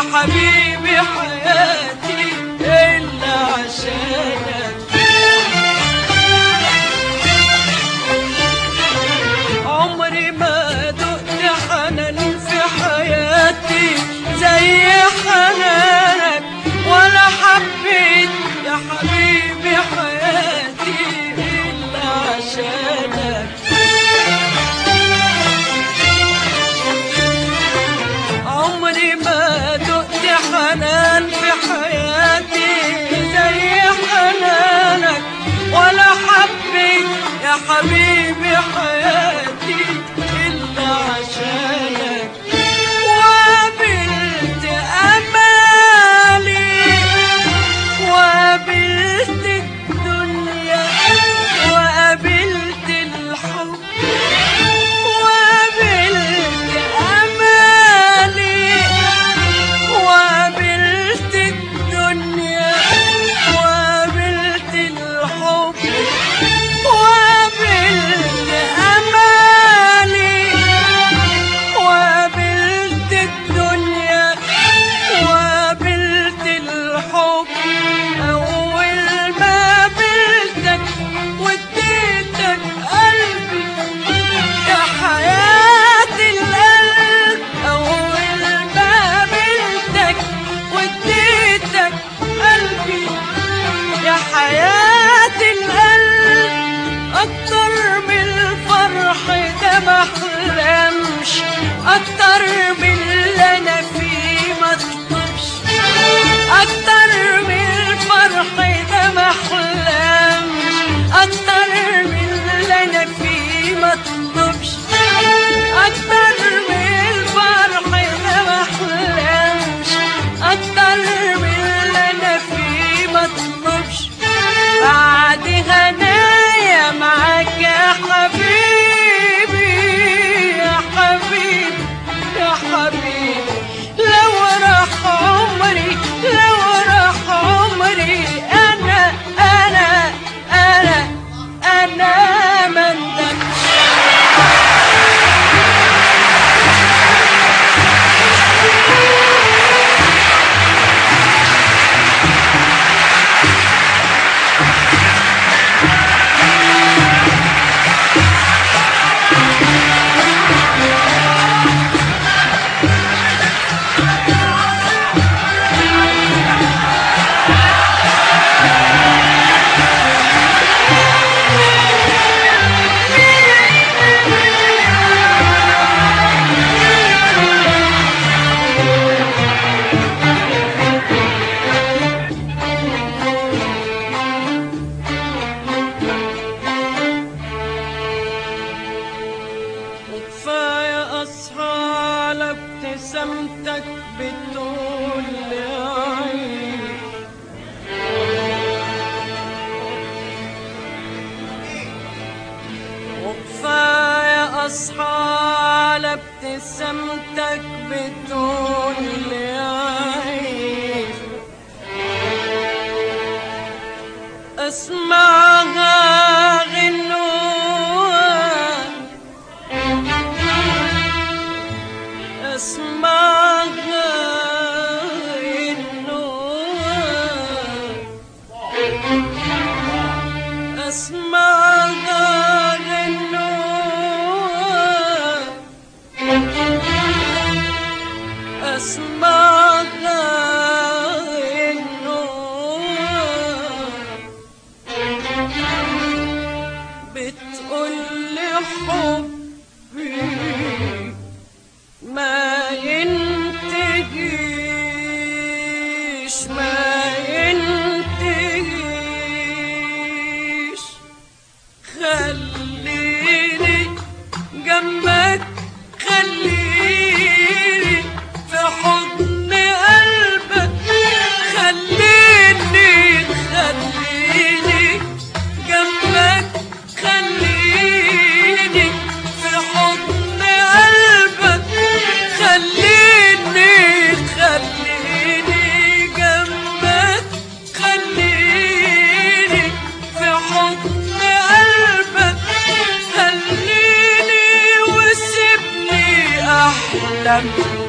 حبيبي حياتي إلا عشانك. عمري ما دقت حنان في حياتي زي حنانك ولا حبيت يا حبيبي. حبيبي حياتي. ابتسامتك بتقول لعيني وكفاية أصحى على ابتسامتك بتقول عيني Yeah.